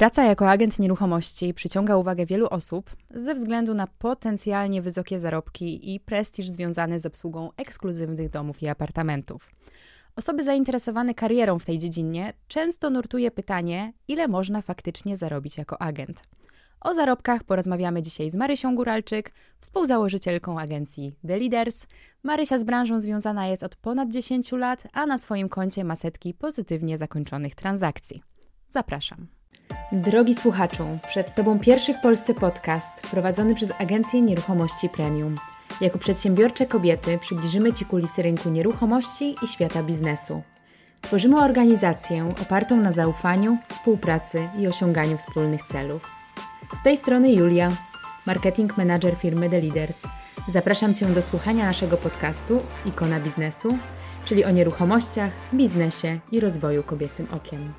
Praca jako agent nieruchomości przyciąga uwagę wielu osób ze względu na potencjalnie wysokie zarobki i prestiż związany z obsługą ekskluzywnych domów i apartamentów. Osoby zainteresowane karierą w tej dziedzinie często nurtuje pytanie, ile można faktycznie zarobić jako agent. O zarobkach porozmawiamy dzisiaj z Marysią Góralczyk, współzałożycielką agencji The Leaders. Marysia z branżą związana jest od ponad 10 lat, a na swoim koncie ma setki pozytywnie zakończonych transakcji. Zapraszam. Drogi słuchaczu, przed Tobą pierwszy w Polsce podcast prowadzony przez Agencję Nieruchomości Premium. Jako przedsiębiorcze kobiety przybliżymy Ci kulisy rynku nieruchomości i świata biznesu. Tworzymy organizację opartą na zaufaniu, współpracy i osiąganiu wspólnych celów. Z tej strony Julia, marketing manager firmy The Leaders. Zapraszam Cię do słuchania naszego podcastu Ikona Biznesu, czyli o nieruchomościach, biznesie i rozwoju kobiecym okiem.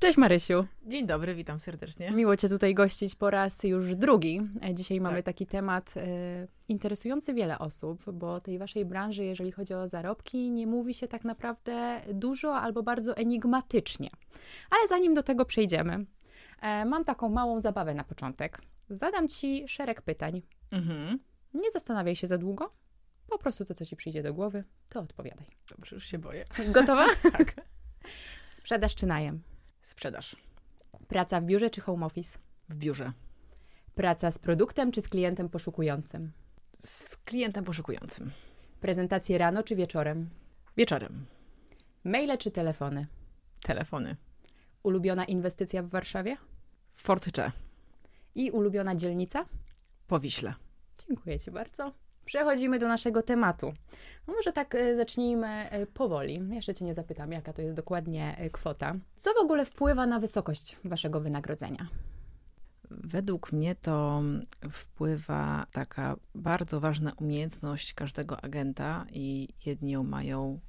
Cześć Marysiu. Dzień dobry, witam serdecznie. Miło Cię tutaj gościć po raz już drugi. E, dzisiaj mamy tak. taki temat y, interesujący wiele osób, bo tej Waszej branży, jeżeli chodzi o zarobki, nie mówi się tak naprawdę dużo albo bardzo enigmatycznie. Ale zanim do tego przejdziemy, y, mam taką małą zabawę na początek. Zadam Ci szereg pytań. Mhm. Nie zastanawiaj się za długo. Po prostu to, co Ci przyjdzie do głowy, to odpowiadaj. Dobrze, już się boję. Gotowa? tak. Sprzedaż czy najem? Sprzedaż. Praca w biurze czy home office? W biurze. Praca z produktem czy z klientem poszukującym? Z klientem poszukującym. Prezentacje rano czy wieczorem? Wieczorem. Maile czy telefony? Telefony. Ulubiona inwestycja w Warszawie? Fortycze. I ulubiona dzielnica? Powiśle. Dziękuję Ci bardzo. Przechodzimy do naszego tematu. No może tak e, zacznijmy e, powoli. Jeszcze Cię nie zapytam, jaka to jest dokładnie e, kwota. Co w ogóle wpływa na wysokość Waszego wynagrodzenia? Według mnie to wpływa taka bardzo ważna umiejętność każdego agenta i jedni ją mają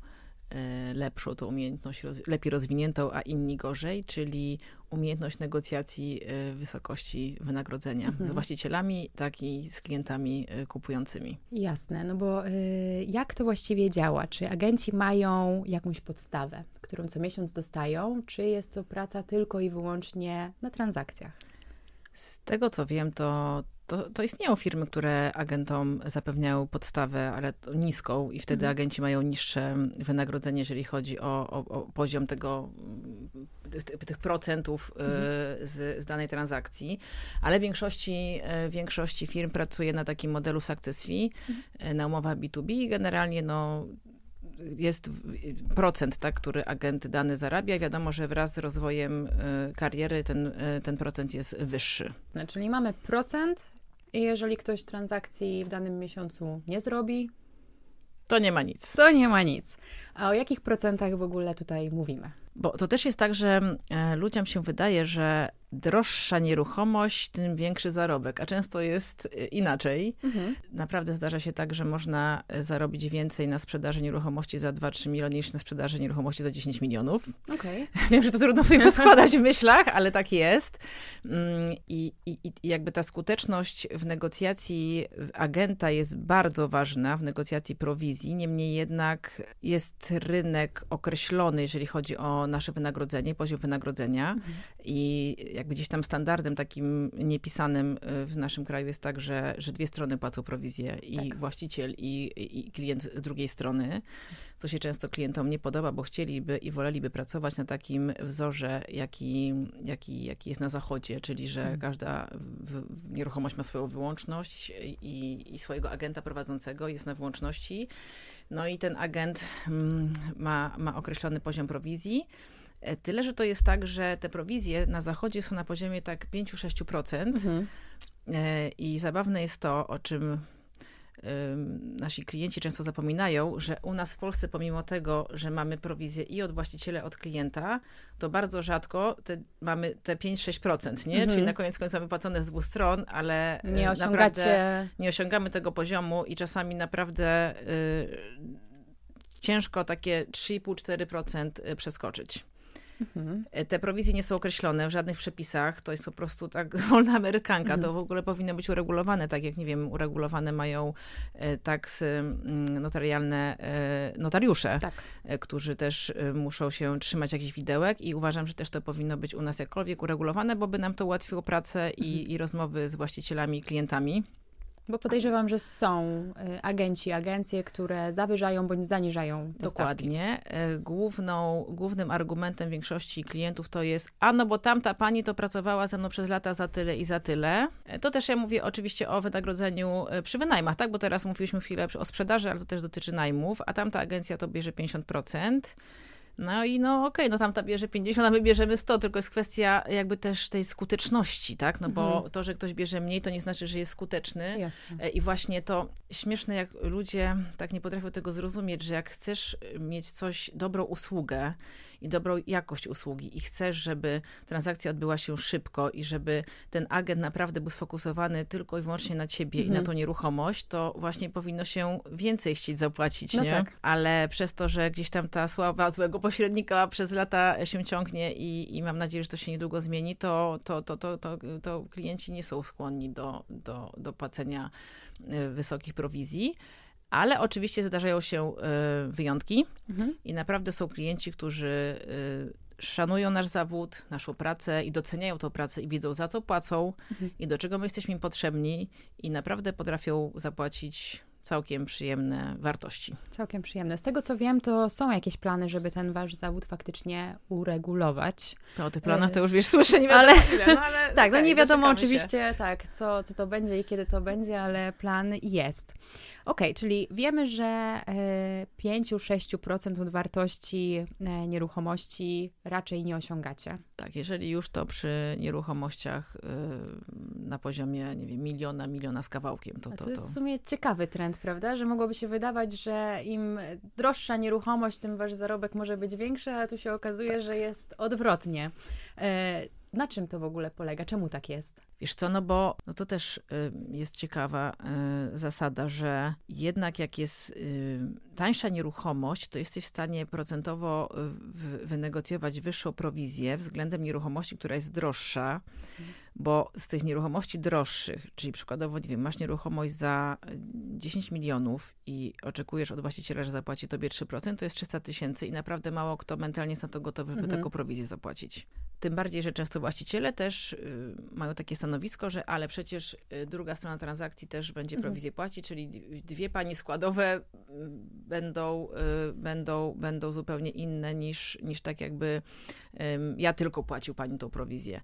lepszą tą umiejętność, lepiej rozwiniętą, a inni gorzej, czyli umiejętność negocjacji e, wysokości wynagrodzenia mhm. z właścicielami, tak i z klientami e, kupującymi. Jasne, no bo jak to właściwie działa? Czy agenci mają jakąś podstawę, którą co miesiąc dostają, czy jest to praca tylko i wyłącznie na transakcjach? Z tego co wiem, to to, to istnieją firmy, które agentom zapewniają podstawę, ale niską i wtedy mhm. agenci mają niższe wynagrodzenie, jeżeli chodzi o, o, o poziom tego, tych procentów e, mhm. z, z, danej transakcji, ale w większości, e, większości firm pracuje na takim modelu success fee, mhm. E, na umowach B2B i generalnie no, jest procent, tak, który agent dany zarabia. Wiadomo, że wraz z rozwojem kariery ten, ten procent jest wyższy. Czyli mamy procent i jeżeli ktoś transakcji w danym miesiącu nie zrobi, to nie ma nic. To nie ma nic. A o jakich procentach w ogóle tutaj mówimy? Bo to też jest tak, że e, ludziom się wydaje, że droższa nieruchomość, tym większy zarobek, a często jest e, inaczej. Mhm. Naprawdę zdarza się tak, że można e, zarobić więcej na sprzedaży nieruchomości za 2-3 miliony niż na sprzedaży nieruchomości za 10 milionów. Okay. Wiem, że to trudno sobie poskładać w myślach, ale tak jest. Mm, I, i, I jakby ta skuteczność w negocjacji agenta jest bardzo ważna, w negocjacji prowizji. Niemniej jednak jest rynek określony, jeżeli chodzi o nasze wynagrodzenie, poziom wynagrodzenia mhm. i jakby gdzieś tam standardem takim niepisanym y, w naszym kraju jest tak, że, że dwie strony płacą prowizję i tak. właściciel i, i klient z drugiej strony, co się często klientom nie podoba, bo chcieliby i woleliby pracować na takim wzorze, jaki, jaki, jaki jest na zachodzie, czyli że mhm. każda nieruchomość ma swoją wyłączność i, i swojego agenta prowadzącego jest na wyłączności. No i ten agent mm, ma, ma określony poziom prowizji. E, tyle, że to jest tak, że te prowizje na zachodzie są na poziomie tak 5-6%. Mhm. E, I zabawne jest to, o czym nasi klienci często zapominają, że u nas w Polsce, pomimo tego, że mamy prowizję i od właściciela, od klienta, to bardzo rzadko te, mamy te 5-6%, nie? Mhm. Czyli na koniec końców mamy płacone z dwóch stron, ale nie osiągacie... nie osiągamy tego poziomu i czasami naprawdę y, ciężko takie 3,5-4% y, przeskoczyć. Mhm. Te prowizje nie są określone w żadnych przepisach, to jest po prostu tak wolna amerykanka, mhm. to w ogóle powinno być uregulowane, tak jak, nie wiem, uregulowane mają taksy mm, notarialne notariusze, tak. którzy też muszą się trzymać jakichś widełek i uważam, że też to powinno być u nas jakkolwiek uregulowane, bo by nam to ułatwiło pracę i, mhm. i rozmowy z właścicielami i klientami. Bo podejrzewam, że są y, agenci, agencje, które zawyżają bądź zaniżają dostawki. Dokładnie. Y, główną, głównym argumentem większości klientów to jest, a no bo tamta pani to pracowała ze mną przez lata za tyle i za tyle. Y, to też ja mówię oczywiście o wynagrodzeniu przy wynajmach, tak? Bo teraz mówiliśmy chwilę o sprzedaży, ale to też dotyczy najmów, a tamta agencja to bierze 50%. No i no okej, okay, no tamta bierze 50, a my bierzemy 100, tylko jest kwestia jakby też tej skuteczności, tak? No bo mhm. to, że ktoś bierze mniej, to nie znaczy, że jest skuteczny. Jasne. E, I właśnie to śmieszne, jak ludzie tak nie potrafią tego zrozumieć, że jak chcesz mieć coś, dobrą usługę, i dobrą jakość usługi i chcesz, żeby transakcja odbyła się szybko i żeby ten agent naprawdę był sfokusowany tylko i wyłącznie na ciebie mhm. i na mhm. tą nieruchomość, to właśnie powinno się więcej chcieć zapłacić, no nie? Tak. Ale przez to, że gdzieś tam ta sława złego pośrednika przez lata się ciągnie i, i mam nadzieję, że to się niedługo zmieni, to, to, to, to, to, to klienci nie są skłonni do, do, do płacenia e, wysokich prowizji. Ale oczywiście zdarzają się e, wyjątki mhm. i naprawdę są klienci, którzy e, szanują nasz zawód, naszą pracę i doceniają tę pracę i wiedzą za co płacą mhm. i do czego my jesteśmy im potrzebni i naprawdę potrafią zapłacić całkiem przyjemne wartości. Całkiem przyjemne. Z tego co wiem, to są jakieś plany, żeby ten wasz zawód faktycznie uregulować. To o tych planach to już wiesz, słyszę nie wiadomo ale, ile, no ale Tak, no nie wiadomo oczywiście, się. tak, co, co to będzie i kiedy to będzie, ale plan jest. Ok, czyli wiemy, że 5-6% e, od wartości e, nieruchomości raczej nie osiągacie. Tak, jeżeli już to przy nieruchomościach e, na poziomie, nie wiem, miliona, miliona z kawałkiem. To, to, to jest w sumie ciekawy trend, prawda? Że mogłoby się wydawać, że im droższa nieruchomość, tym wasz zarobek może być większy, a tu się okazuje, tak. że jest odwrotnie. Na czym to w ogóle polega? Czemu tak jest? Wiesz co, no bo no to też y, jest ciekawa y, zasada, że jednak jak jest y, tańsza nieruchomość, to jesteś w stanie procentowo wynegocjować wyższą prowizję względem nieruchomości, która jest droższa, bo z tych nieruchomości droższych, czyli przykładowo, nie wiem, masz nieruchomość za 10 milionów i oczekujesz od właściciela, że zapłaci tobie 3%, to jest 300 tysięcy i naprawdę mało kto mentalnie jest na to gotowy, żeby mhm. taką prowizję zapłacić. Tym bardziej, że często właściciele też mają takie stanowisko, że ale przecież y, druga strona transakcji też będzie mhm. prowizję płacić, czyli dwie pani składowe y, będą, będą, będą zupełnie inne niż, niż tak jakby ja tylko płacił pani tą prowizję.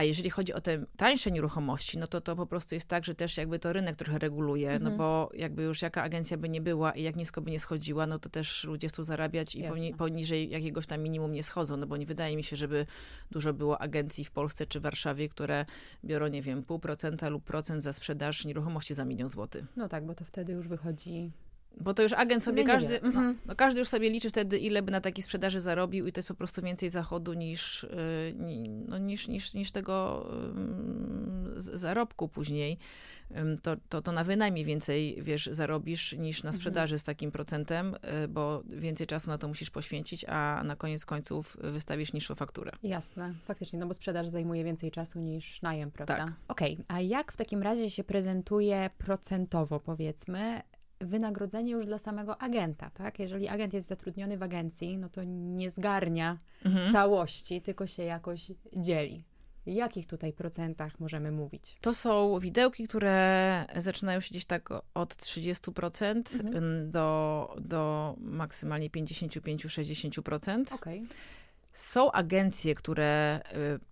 A jeżeli chodzi o te tańsze nieruchomości, no to to po prostu jest tak, że też jakby to rynek trochę reguluje, no mhm. no bo jakby już jaka agencja by nie była i jak nisko by nie schodziła, no to też ludzie chcą zarabiać i poni poniżej jakiegoś tam minimum nie schodzą, no bo nie wydaje mi się, żeby dużo było agencji w Polsce czy Warszawie, które biorą, nie wiem, pół procenta lub procent za sprzedaż nieruchomości za milion złotych. No tak, bo to wtedy już wychodzi bo to już agent sobie, każdy, no, mhm. no, każdy już sobie liczy wtedy, ile by na takiej sprzedaży zarobił i to jest po prostu więcej zachodu niż, y, no, niż, niż, niż tego zarobku później. To, to, to na wynajmie więcej, wiesz, zarobisz niż na mhm. sprzedaży z takim procentem, y, bo więcej czasu na to musisz poświęcić, a na koniec końców wystawisz niższą fakturę. Jasne, faktycznie, no bo sprzedaż zajmuje więcej czasu niż najem, prawda? Tak. Okej, okay. a jak w takim razie się prezentuje procentowo, powiedzmy, wynagrodzenie już dla samego agenta, tak? Jeżeli agent jest zatrudniony w agencji, no to nie zgarnia mhm. całości, tylko się jakoś dzieli. Jakich tutaj procentach możemy mówić? To są widełki, które zaczynają się gdzieś tak od 30% mhm. do, do maksymalnie 55-60%. Okay. Są agencje, które y,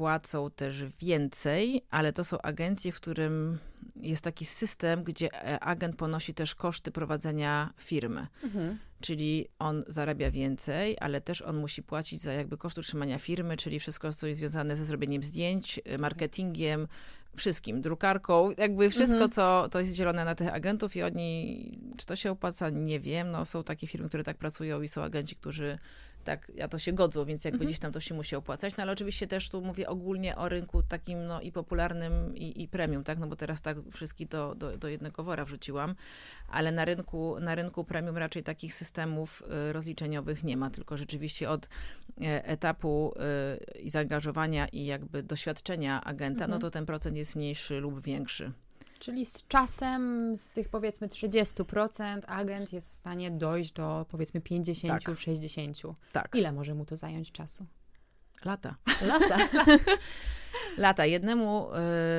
płacą też więcej, ale to są agencje, w którym jest taki system, gdzie e, agent ponosi też koszty prowadzenia firmy. Mhm. Czyli on zarabia więcej, ale też on musi płacić za jakby koszt utrzymania firmy, czyli wszystko, co jest związane ze zrobieniem zdjęć, e, marketingiem, wszystkim, drukarką, jakby wszystko, mhm. co to jest dzielone na tych agentów i oni, czy to się opłaca, nie wiem, no są takie firmy, które tak pracują i są agenci, którzy tak, ja to się godzą, więc jakby Mhm. gdzieś tam to się musi opłacać. No ale oczywiście też tu mówię ogólnie o rynku takim no i popularnym i, i premium, tak, no bo teraz tak wszystkich do, do, do jednego wora wrzuciłam, ale na rynku, na rynku premium raczej takich systemów y, rozliczeniowych nie ma, tylko rzeczywiście od e, etapu y, i zaangażowania i jakby doświadczenia agenta, Mhm. no to ten procent jest mniejszy lub większy. Czyli z czasem, z tych powiedzmy 30%, agent jest w stanie dojść do powiedzmy 50, Tak. 60. Tak, Ile może mu to zająć czasu? lata. Lata. Lata. Jednemu,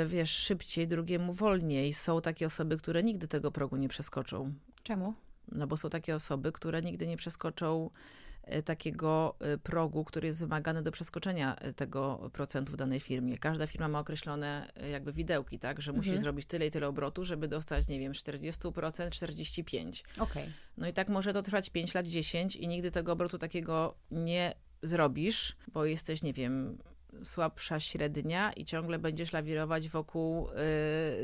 y, wiesz, szybciej, drugiemu wolniej. Są takie osoby, które nigdy tego progu nie przeskoczą. Czemu? No bo są takie osoby, które nigdy nie przeskoczą takiego e, progu, który jest wymagany do przeskoczenia e, tego procentu w danej firmie. Każda firma ma określone e, jakby widełki, tak, że musi Mhm. zrobić tyle i tyle obrotu, żeby dostać, nie wiem, 40%, 45%. Okej. No i tak może to trwać 5 lat, 10 i nigdy tego obrotu takiego nie zrobisz, bo jesteś, nie wiem, słabsza średnia i ciągle będziesz lawirować wokół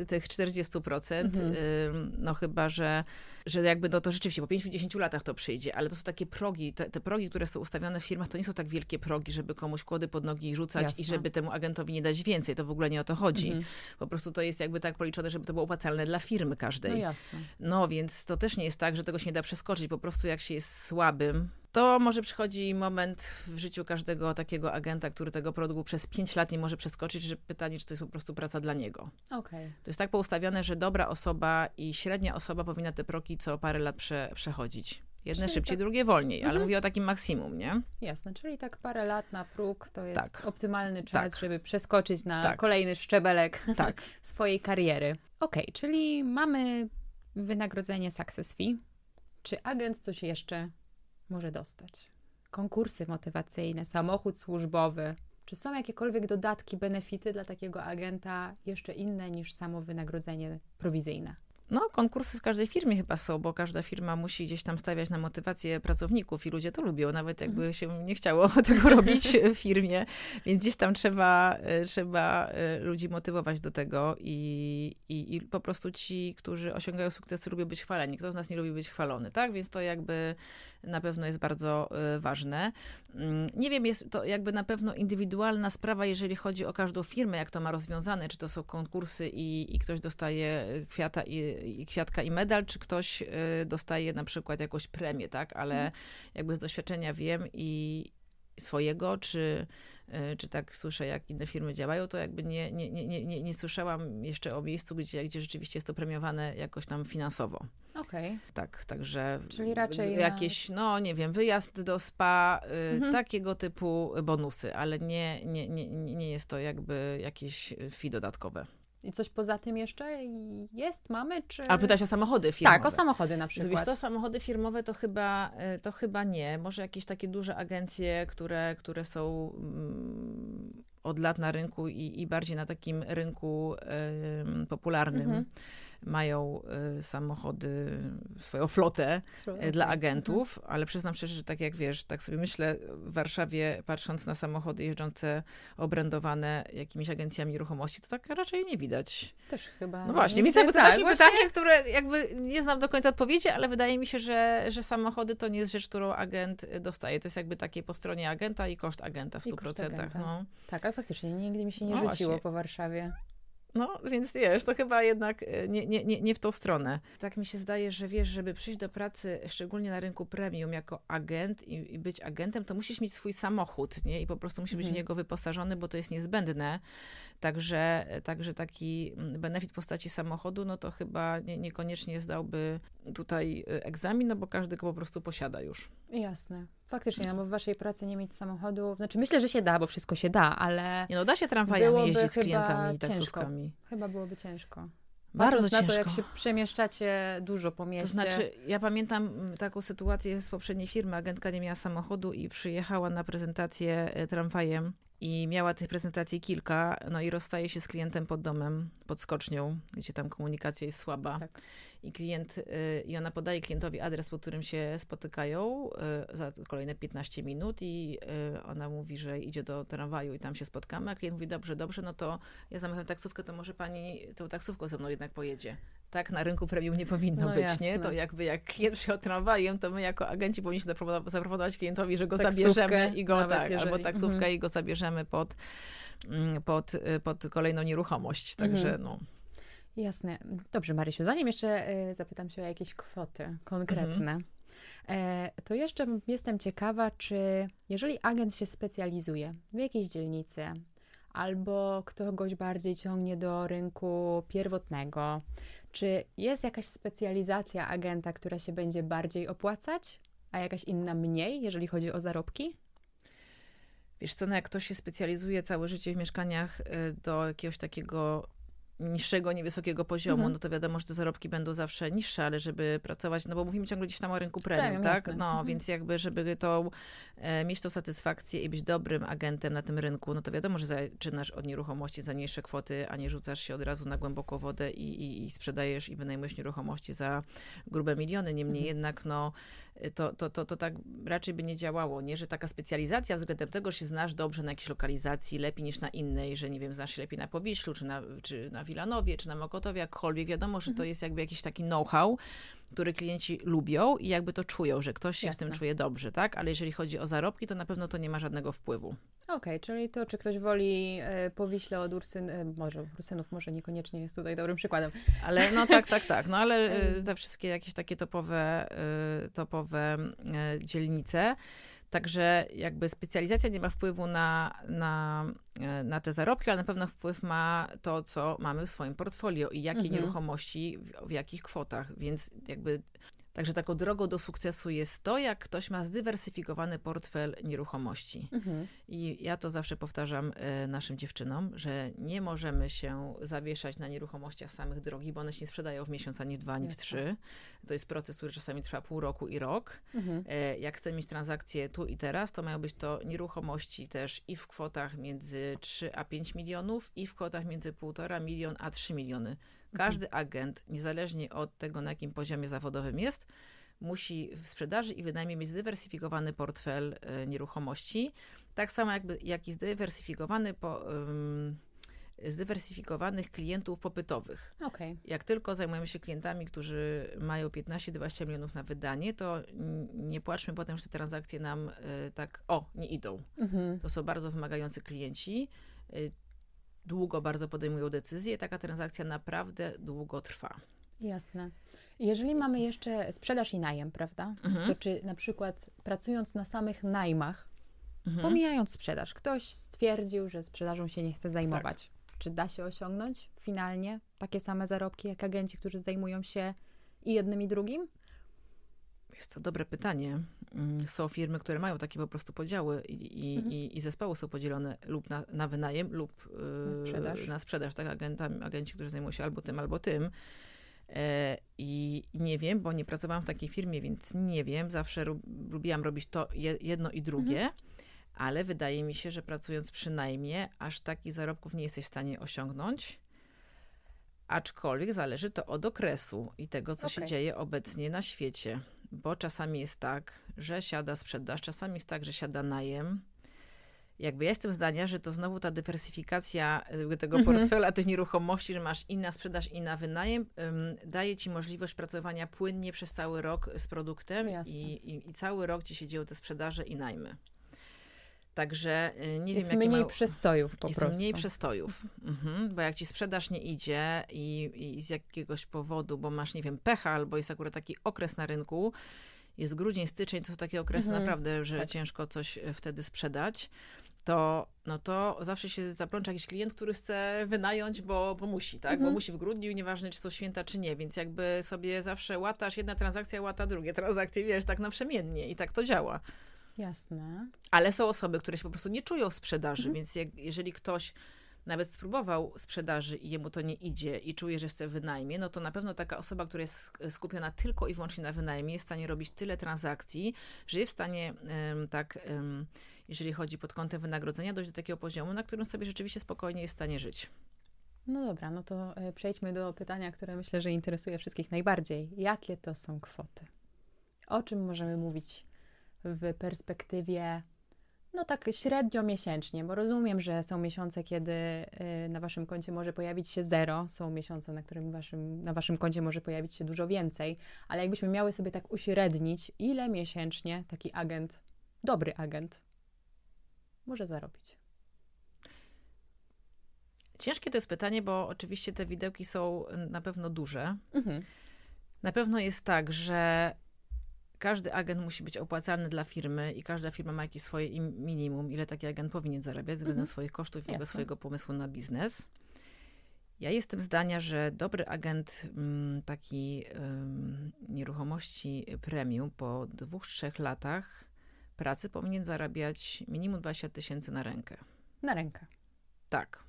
y, tych 40%. Mhm. Y, no chyba, że, że jakby no to rzeczywiście po 5-10 latach to przyjdzie, ale to są takie progi, te, te progi, które są ustawione w firmach, to nie są tak wielkie progi, żeby komuś kłody pod nogi rzucać Jasne. i żeby temu agentowi nie dać więcej. To w ogóle nie o to chodzi. Mhm. Po prostu to jest jakby tak policzone, żeby to było opłacalne dla firmy każdej. No jasne. No więc to też nie jest tak, że tego się nie da przeskoczyć. Po prostu jak się jest słabym, to może przychodzi moment w życiu każdego takiego agenta, który tego produktu przez 5 lat nie może przeskoczyć, że pytanie, czy to jest po prostu praca dla niego. Okej. To jest tak poustawione, że dobra osoba i średnia osoba powinna te proki co parę lat prze, przechodzić. Jedne Czyli szybciej, tak- drugie wolniej, ale Mhm. mówię o takim maksimum, nie? Jasne, czyli tak parę lat na próg to jest Tak. optymalny czas, Tak. żeby przeskoczyć na Tak. kolejny szczebelek Tak. swojej kariery. Okej, czyli mamy wynagrodzenie success fee. Czy agent coś jeszcze może dostać? Konkursy motywacyjne, samochód służbowy. Czy są jakiekolwiek dodatki, benefity dla takiego agenta jeszcze inne niż samo wynagrodzenie prowizyjne? No, konkursy w każdej firmie chyba są, bo każda firma musi gdzieś tam stawiać na motywację pracowników i ludzie to lubią, nawet jakby się nie chciało tego robić w firmie, więc gdzieś tam trzeba, e, trzeba e, ludzi motywować do tego i, i, i po prostu ci, którzy osiągają sukcesy, lubią być chwaleni. Kto z nas nie lubi być chwalony, tak? Więc to jakby na pewno jest bardzo e, ważne. Mm, Nie wiem, jest to jakby na pewno indywidualna sprawa, jeżeli chodzi o każdą firmę, jak to ma rozwiązane, czy to są konkursy i, i ktoś dostaje kwiata i, i kwiatka i medal, czy ktoś y, dostaje na przykład jakąś premię, tak? Ale jakby z doświadczenia wiem i swojego, czy, y, czy tak słyszę, jak inne firmy działają, to jakby nie, nie, nie, nie, nie, słyszałam jeszcze o miejscu, gdzie, gdzie rzeczywiście jest to premiowane jakoś tam finansowo. Okej. Tak, także Czyli raczej na- jakieś, no nie wiem, wyjazd do spa, y, Mhm. takiego typu bonusy, ale nie, nie, nie, nie nie jest to jakby jakieś fee dodatkowe. I coś poza tym jeszcze jest, mamy, czy... Ale pytasz o samochody firmowe. Tak, o samochody na Wiesz przykład. to, samochody firmowe to chyba, y, to chyba nie. Może jakieś takie duże agencje, które, które są mm, od lat na rynku i, i bardziej na takim rynku ym, popularnym. Mhm. Mają y, samochody, swoją flotę y, dla agentów, ale przyznam szczerze, że tak jak wiesz, tak sobie myślę w Warszawie, patrząc na samochody jeżdżące, obrędowane jakimiś agencjami nieruchomości, to tak raczej nie widać. Też chyba. No właśnie, nie więc widzę- jakby tak, mi właśnie- pytanie, które jakby nie znam do końca odpowiedzi, ale wydaje mi się, że, że samochody to nie jest rzecz, którą agent y, dostaje. To jest jakby takie po stronie agenta i koszt agenta w I 100%. koszt agenta. No. Tak, ale faktycznie nigdy mi się nie No rzuciło właśnie. po Warszawie. No, więc wiesz, to chyba jednak e, nie, nie, nie, nie w tą stronę. Tak mi się zdaje, że wiesz, żeby przyjść do pracy, szczególnie na rynku premium, jako agent i, i być agentem, to musisz mieć swój samochód, nie? I po prostu musisz być w Mhm. niego wyposażony, bo to jest niezbędne. Także, także taki mm, benefit w postaci samochodu, no to chyba nie, niekoniecznie zdałby tutaj e, egzamin, no bo każdy go po prostu posiada już. Jasne. Faktycznie, no bo w waszej pracy nie mieć samochodu, znaczy myślę, że się da, bo wszystko się da, ale Nie no, da się tramwajami jeździć z klientami i ciężko. taksówkami. chyba byłoby ciężko. Bardzo Patrząc ciężko. na to, jak się przemieszczacie dużo po mieście. To znaczy, ja pamiętam mm, taką sytuację z poprzedniej firmy. Agentka nie miała samochodu i przyjechała na prezentację e, tramwajem i miała tych prezentacji kilka, no i rozstaje się z klientem pod domem, pod skocznią, gdzie tam komunikacja jest słaba. Tak. I klient, y, i ona podaje klientowi adres, pod którym się spotykają y, za kolejne 15 minut i y, ona mówi, że idzie do tramwaju i tam się spotkamy, a klient mówi, dobrze, dobrze, no to ja zamawiam taksówkę, to może pani tą taksówką ze mną jednak pojedzie. Tak? Na rynku premium nie powinno No być, jasne. nie? To jakby jak klient przyjechał tramwajem, to my jako agenci powinniśmy zaproponować, klientowi, że go Taksówkę, zabierzemy i go, tak, jeżeli- albo taksówkę mhm. i go zabierzemy pod, mm, pod, y, pod kolejną nieruchomość. Także Mhm. no. Jasne. Dobrze, Marysiu, zanim jeszcze e, zapytam się o jakieś kwoty konkretne, Mhm. e, to jeszcze jestem ciekawa, czy jeżeli agent się specjalizuje w jakiejś dzielnicy, albo kogoś bardziej ciągnie do rynku pierwotnego, czy jest jakaś specjalizacja agenta, która się będzie bardziej opłacać, a jakaś inna mniej, jeżeli chodzi o zarobki? Wiesz co, no jak ktoś się specjalizuje całe życie w mieszkaniach y, do jakiegoś takiego niższego, niewysokiego poziomu, Mhm. no to wiadomo, że te zarobki będą zawsze niższe, ale żeby pracować, no bo mówimy ciągle gdzieś tam o rynku premium, Premium, tak? jasne. No, Mhm. więc jakby, żeby to, e, mieć tą satysfakcję i być dobrym agentem na tym rynku, no to wiadomo, że zaczynasz od nieruchomości za mniejsze kwoty, a nie rzucasz się od razu na głęboką wodę i, i, i sprzedajesz i wynajmujesz nieruchomości za grube miliony. Niemniej Mhm. jednak, no, to, to, to, to tak raczej by nie działało, nie? Że taka specjalizacja względem tego, że się znasz dobrze na jakiejś lokalizacji, lepiej niż na innej, że nie wiem, znasz się lepiej na Powiślu, czy na, czy na Wilanowie, czy na Mokotowie, jakkolwiek. Wiadomo, że to jest jakby jakiś taki know-how, który klienci lubią i jakby to czują, że ktoś się w tym Jasne. czuje dobrze, tak? Ale jeżeli chodzi o zarobki, to na pewno to nie ma żadnego wpływu. Okej, czyli to, czy ktoś woli e, Powiśle od Ursyn, e, może Ursynów może niekoniecznie jest tutaj dobrym przykładem. Ale no tak, tak, tak. No ale Em. te wszystkie jakieś takie topowe, topowe dzielnice. Także jakby specjalizacja nie ma wpływu na, na, y, na te zarobki, ale na pewno wpływ ma to, co mamy w swoim portfolio i jakie Mhm. nieruchomości, w, w jakich kwotach. Więc jakby Także taką drogą do sukcesu jest to, jak ktoś ma zdywersyfikowany portfel nieruchomości. Mhm. I ja to zawsze powtarzam e, naszym dziewczynom, że nie możemy się zawieszać na nieruchomościach samych drogich, bo one się nie sprzedają w miesiąc, ani w dwa, ani w trzy. To jest proces, który czasami trwa pół roku i rok. Mhm. E, Jak chcemy mieć transakcje tu i teraz, to mają być to nieruchomości też i w kwotach między 3 a 5 milionów, i w kwotach między 1,5 milion a 3 miliony. Każdy agent, niezależnie od tego, na jakim poziomie zawodowym jest, musi w sprzedaży i wynajmie mieć zdywersyfikowany portfel e, nieruchomości. Tak samo jakby, jak i zdywersyfikowany po, ym, zdywersyfikowanych klientów popytowych. Okej. Jak tylko zajmujemy się klientami, którzy mają 15-20 milionów na wydanie, to nie płaczmy potem, że te transakcje nam y, tak, o, nie idą. Mhm. To są bardzo wymagający klienci, y, długo bardzo podejmują decyzje, taka transakcja naprawdę długo trwa. Jasne. Jeżeli mamy jeszcze sprzedaż i najem, prawda? Mhm. To czy na przykład pracując na samych najmach, Mhm. pomijając sprzedaż, ktoś stwierdził, że sprzedażą się nie chce zajmować. Czy da się osiągnąć finalnie takie same zarobki jak agenci, którzy zajmują się i jednym i drugim? Jest to dobre pytanie. Mm, Są firmy, które mają takie po prostu podziały i, i, Mhm. i, i zespoły są podzielone lub na, na wynajem, lub yy, Na sprzedaż. na sprzedaż, tak? Agentami, agenci, którzy zajmują się albo tym, albo tym. E, I nie wiem, bo nie pracowałam w takiej firmie, więc nie wiem. Zawsze lubiłam robić to je, jedno i drugie, Mhm. ale wydaje mi się, że pracując przy najmie, aż takich zarobków nie jesteś w stanie osiągnąć. Aczkolwiek zależy to od okresu i tego, co się Okej. dzieje obecnie na świecie. Bo czasami jest tak, że siada sprzedaż, czasami jest tak, że siada najem. Jakby ja jestem zdania, że to znowu ta dywersyfikacja tego Mhm. portfela tych nieruchomości, że masz inna sprzedaż, inna wynajem, daje ci możliwość pracowania płynnie przez cały rok z produktem i, i, i cały rok ci się dzieją te sprzedaże i najmy. Także y, nie Jest wiem, mniej mają... przestojów po jest prostu. mniej przestojów, mhm, bo jak ci sprzedaż nie idzie i, i z jakiegoś powodu, bo masz, nie wiem, pecha, albo jest akurat taki okres na rynku, jest grudzień, styczeń, to są takie okresy Mhm, naprawdę, że tak. ciężko coś e, wtedy sprzedać, to, no to zawsze się zaplącza jakiś klient, który chce wynająć, bo, bo musi, tak? Bo Mhm. musi w grudniu, nieważne czy są święta, czy nie, więc jakby sobie zawsze łatasz, jedna transakcja łata drugie transakcje, wiesz, tak naprzemiennie i tak to działa. Jasne. Ale są osoby, które się po prostu nie czują sprzedaży, Mhm. więc jak, jeżeli ktoś nawet spróbował sprzedaży i jemu to nie idzie i czuje, że chce wynajmie, no to na pewno taka osoba, która jest skupiona tylko i wyłącznie na wynajmie, jest w stanie robić tyle transakcji, że jest w stanie em, tak, em, jeżeli chodzi pod kątem wynagrodzenia, dojść do takiego poziomu, na którym sobie rzeczywiście spokojnie jest w stanie żyć. No dobra, no to e, przejdźmy do pytania, które myślę, że interesuje wszystkich najbardziej. Jakie to są kwoty? O czym możemy mówić w perspektywie No tak średnio miesięcznie, bo rozumiem, że są miesiące, kiedy y, na waszym koncie może pojawić się zero, są miesiące, na którym waszym, na waszym koncie może pojawić się dużo więcej, ale jakbyśmy miały sobie tak uśrednić, ile miesięcznie taki agent, dobry agent, może zarobić? Ciężkie to jest pytanie, bo oczywiście te widełki są na pewno duże. Mhm. Na pewno jest tak, że każdy agent musi być opłacalny dla firmy i każda firma ma jakieś swoje im- minimum, ile taki agent powinien zarabiać względem Mhm. swoich kosztów i w ogóle swojego pomysłu na biznes. Ja jestem zdania, że dobry agent mm, taki nieruchomości premium po dwóch, trzech latach pracy powinien zarabiać minimum 20 tysięcy na rękę. Na rękę. Tak,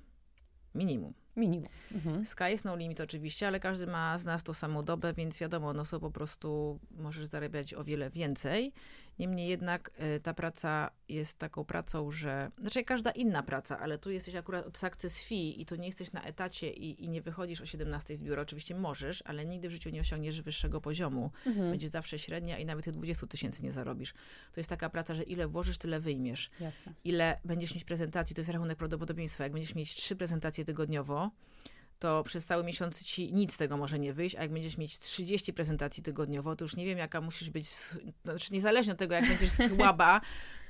minimum. Minimum. Mhm. Sky jest no limit oczywiście, ale każdy ma z nas tą samą dobę, więc wiadomo, no są po prostu, możesz zarabiać o wiele więcej. Niemniej jednak y, ta praca jest taką pracą, że, znaczy każda inna praca, ale tu jesteś akurat od success fee i to nie jesteś na etacie i, i nie wychodzisz o 17 z biura. Oczywiście możesz, ale nigdy w życiu nie osiągniesz wyższego poziomu. Mhm. Będzie zawsze średnia i nawet tych 20 tysięcy nie zarobisz. To jest taka praca, że ile włożysz, tyle wyjmiesz Jasne. ile będziesz mieć prezentacji, to jest rachunek prawdopodobieństwa. Jak będziesz mieć trzy prezentacje tygodniowo, to przez cały miesiąc ci nic z tego może nie wyjść, a jak będziesz mieć 30 prezentacji tygodniowo, to już nie wiem, jaka musisz być, no, znaczy niezależnie od tego, jak będziesz słaba,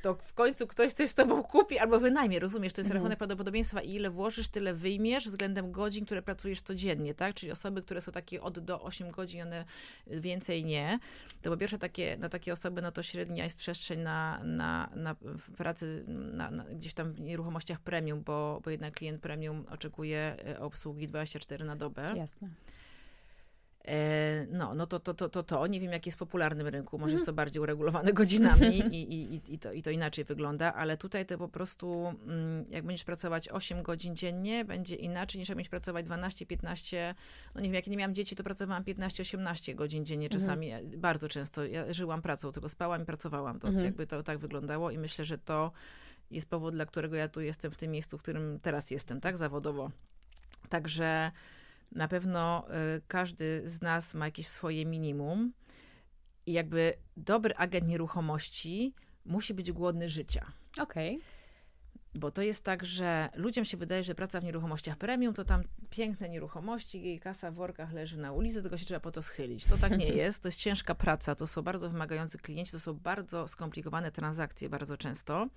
to w końcu ktoś coś z tobą kupi albo wynajmie, rozumiesz? To jest Mhm. rachunek prawdopodobieństwa i ile włożysz, tyle wyjmiesz względem godzin, które pracujesz codziennie, tak? Czyli osoby, które są takie od do 8 godzin, one więcej nie. To po pierwsze takie, na takie osoby, no to średnia jest przestrzeń na, na, na pracy na, na, gdzieś tam w nieruchomościach premium, bo, bo jednak klient premium oczekuje e, obsługi 24 na dobę. Jasne. E, no, no to, to, to, to, to. Nie wiem, jaki jest w popularnym rynku. Może jest to bardziej uregulowane godzinami i, i, i, to, i to inaczej wygląda, ale tutaj to po prostu, mm, jak będziesz pracować 8 godzin dziennie, będzie inaczej niż jak będziesz pracować 12, 15. No nie wiem, jak nie miałam dzieci, to pracowałam 15, 18 godzin dziennie czasami. e, Bardzo często. Ja żyłam pracą, tylko spałam i pracowałam. To Mhm. jakby to tak wyglądało i myślę, że to jest powód, dla którego ja tu jestem w tym miejscu, w którym teraz jestem, tak, zawodowo. Także na pewno y, każdy z nas ma jakieś swoje minimum i jakby dobry agent nieruchomości musi być głodny życia. Okej. Bo to jest tak, że ludziom się wydaje, że praca w nieruchomościach premium to tam piękne nieruchomości, jej kasa w workach leży na ulicy, tylko się trzeba po to schylić. To tak nie jest. To jest ciężka praca, to są bardzo wymagający klienci, to są bardzo skomplikowane transakcje bardzo często.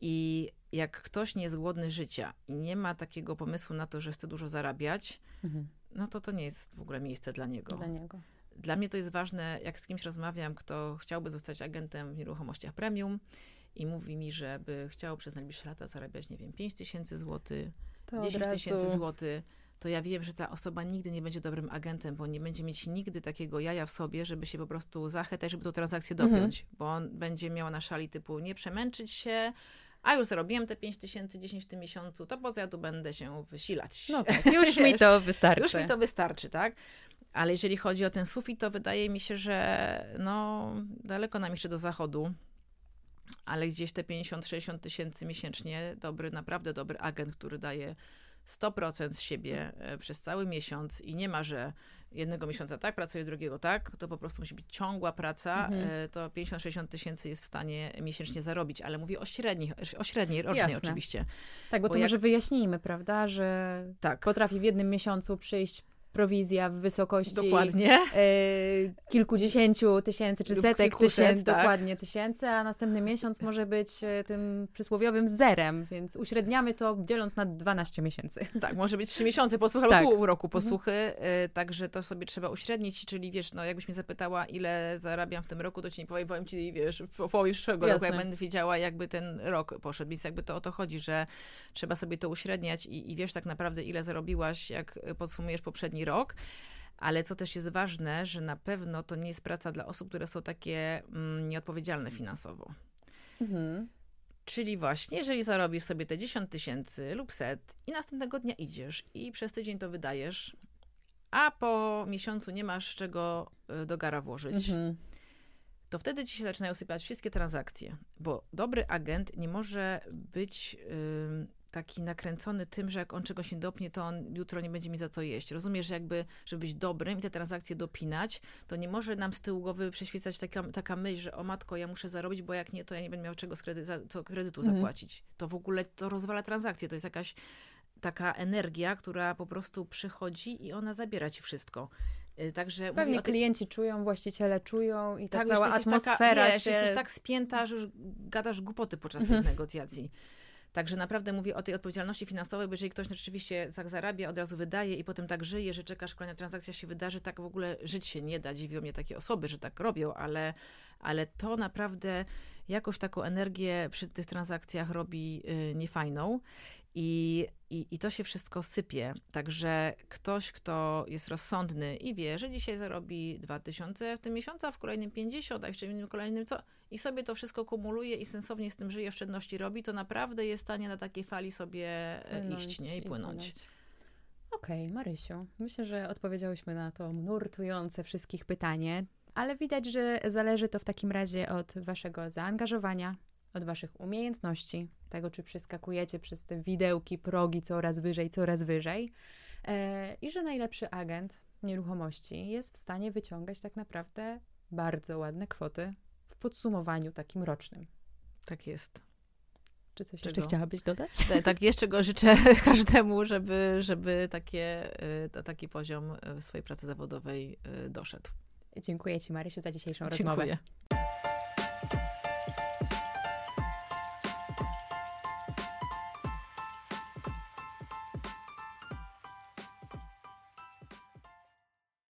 I jak ktoś nie jest głodny życia i nie ma takiego pomysłu na to, że chce dużo zarabiać, Mhm. no to to nie jest w ogóle miejsce dla niego. Dla niego. Dla mnie to jest ważne, jak z kimś rozmawiam, kto chciałby zostać agentem w nieruchomościach premium i mówi mi, żeby chciał przez najbliższe lata zarabiać, nie wiem, 5 tysięcy złotych, To od 10 tysięcy złotych, to ja wiem, że ta osoba nigdy nie będzie dobrym agentem, bo nie będzie mieć nigdy takiego jaja w sobie, żeby się po prostu zachętać, żeby tą transakcję Mhm. dopiąć, bo on będzie miał na szali typu nie przemęczyć się, a już zarobiłem te 5 tysięcy, 10 w tym miesiącu, to po co ja tu będę się wysilać? No tak, już mi to wystarczy. Już mi to wystarczy, tak? Ale jeżeli chodzi o ten sufit, to wydaje mi się, że no, daleko nam jeszcze do zachodu. Ale gdzieś te 50-60 tysięcy miesięcznie, dobry, naprawdę dobry agent, który daje 100% z siebie e, przez cały miesiąc i nie ma, że jednego miesiąca tak pracuje, drugiego tak, to po prostu musi być ciągła praca, Mhm. e, to 50-60 tysięcy jest w stanie miesięcznie zarobić, ale mówię o średnich, o średniej, rocznej Jasne. oczywiście. Tak, bo Bo to jak- może wyjaśnijmy, prawda, że Tak, potrafi w jednym miesiącu przyjść prowizja w wysokości dokładnie. e, kilkudziesięciu tysięcy czy Lub setek tysięcy, tak. dokładnie tysięcy, a następny miesiąc może być e, tym przysłowiowym zerem, więc uśredniamy to dzieląc na 12 miesięcy. Tak, może być trzy miesiące posłuch albo Tak. pół roku posłuchy, y, także to sobie trzeba uśrednić, czyli wiesz, no jakbyś mnie zapytała, ile zarabiam w tym roku, to ci nie powiem, powiem ci, wiesz, w połowie przyszłego roku, jak będę wiedziała, jakby ten rok poszedł, więc jakby to o to chodzi, że trzeba sobie to uśredniać i, i wiesz tak naprawdę, ile zarobiłaś, jak podsumujesz poprzedni rok. Ale co też jest ważne, że na pewno to nie jest praca dla osób, które są takie mm, nieodpowiedzialne finansowo. Mhm. Czyli właśnie, jeżeli zarobisz sobie te 10 tysięcy lub set i następnego dnia idziesz i przez tydzień to wydajesz, a po miesiącu nie masz czego y, do gara włożyć, Mhm. to wtedy ci się zaczynają sypać wszystkie transakcje, bo dobry agent nie może być ym, taki nakręcony tym, że jak on czegoś nie dopnie, to on jutro nie będzie mi za co jeść. Rozumiesz, że jakby, żeby być dobrym i te transakcje dopinać, to nie może nam z tyłu głowy przeświecać taka, taka myśl, że o matko, ja muszę zarobić, bo jak nie, to ja nie będę miał czego z kredy, za, co kredytu mhm. zapłacić. To w ogóle to rozwala transakcje. To jest jakaś taka energia, która po prostu przychodzi i ona zabiera ci wszystko. Y, także Pewnie klienci czują, właściciele czują i ta tak, cała atmosfera taka, wiesz, się... jesteś tak spięta, że już gadasz głupoty podczas tych mhm. negocjacji. Także naprawdę mówię o tej odpowiedzialności finansowej, bo jeżeli ktoś rzeczywiście tak zarabia, od razu wydaje i potem tak żyje, że czekasz, kolejna transakcja się wydarzy, tak w ogóle żyć się nie da. Dziwią mnie takie osoby, że tak robią, ale, ale to naprawdę jakoś taką energię przy tych transakcjach robi y, niefajną. I, i, I to się wszystko sypie. Także ktoś, kto jest rozsądny i wie, że dzisiaj zarobi 2000 w tym miesiącu, a w kolejnym 50, a jeszcze w innym kolejnym co, i sobie to wszystko kumuluje i sensownie z tym żyje, oszczędności robi, to naprawdę jest w stanie na takiej fali sobie e, płynąć, iść nie? i płynąć. I płynąć. Okej, okay, Marysiu, myślę, że odpowiedziałyśmy na to nurtujące wszystkich pytanie, ale widać, że zależy to w takim razie od waszego zaangażowania, od waszych umiejętności, tego czy przeskakujecie przez te widełki, progi coraz wyżej, coraz wyżej e, i że najlepszy agent nieruchomości jest w stanie wyciągać tak naprawdę bardzo ładne kwoty podsumowaniu takim rocznym. Tak jest. Czy coś jeszcze chciałabyś dodać? Tak, tak, jeszcze go życzę każdemu, żeby, żeby takie, e, taki poziom w swojej pracy zawodowej e, doszedł. Dziękuję Ci, Marysiu, za dzisiejszą Dziękuję. rozmowę.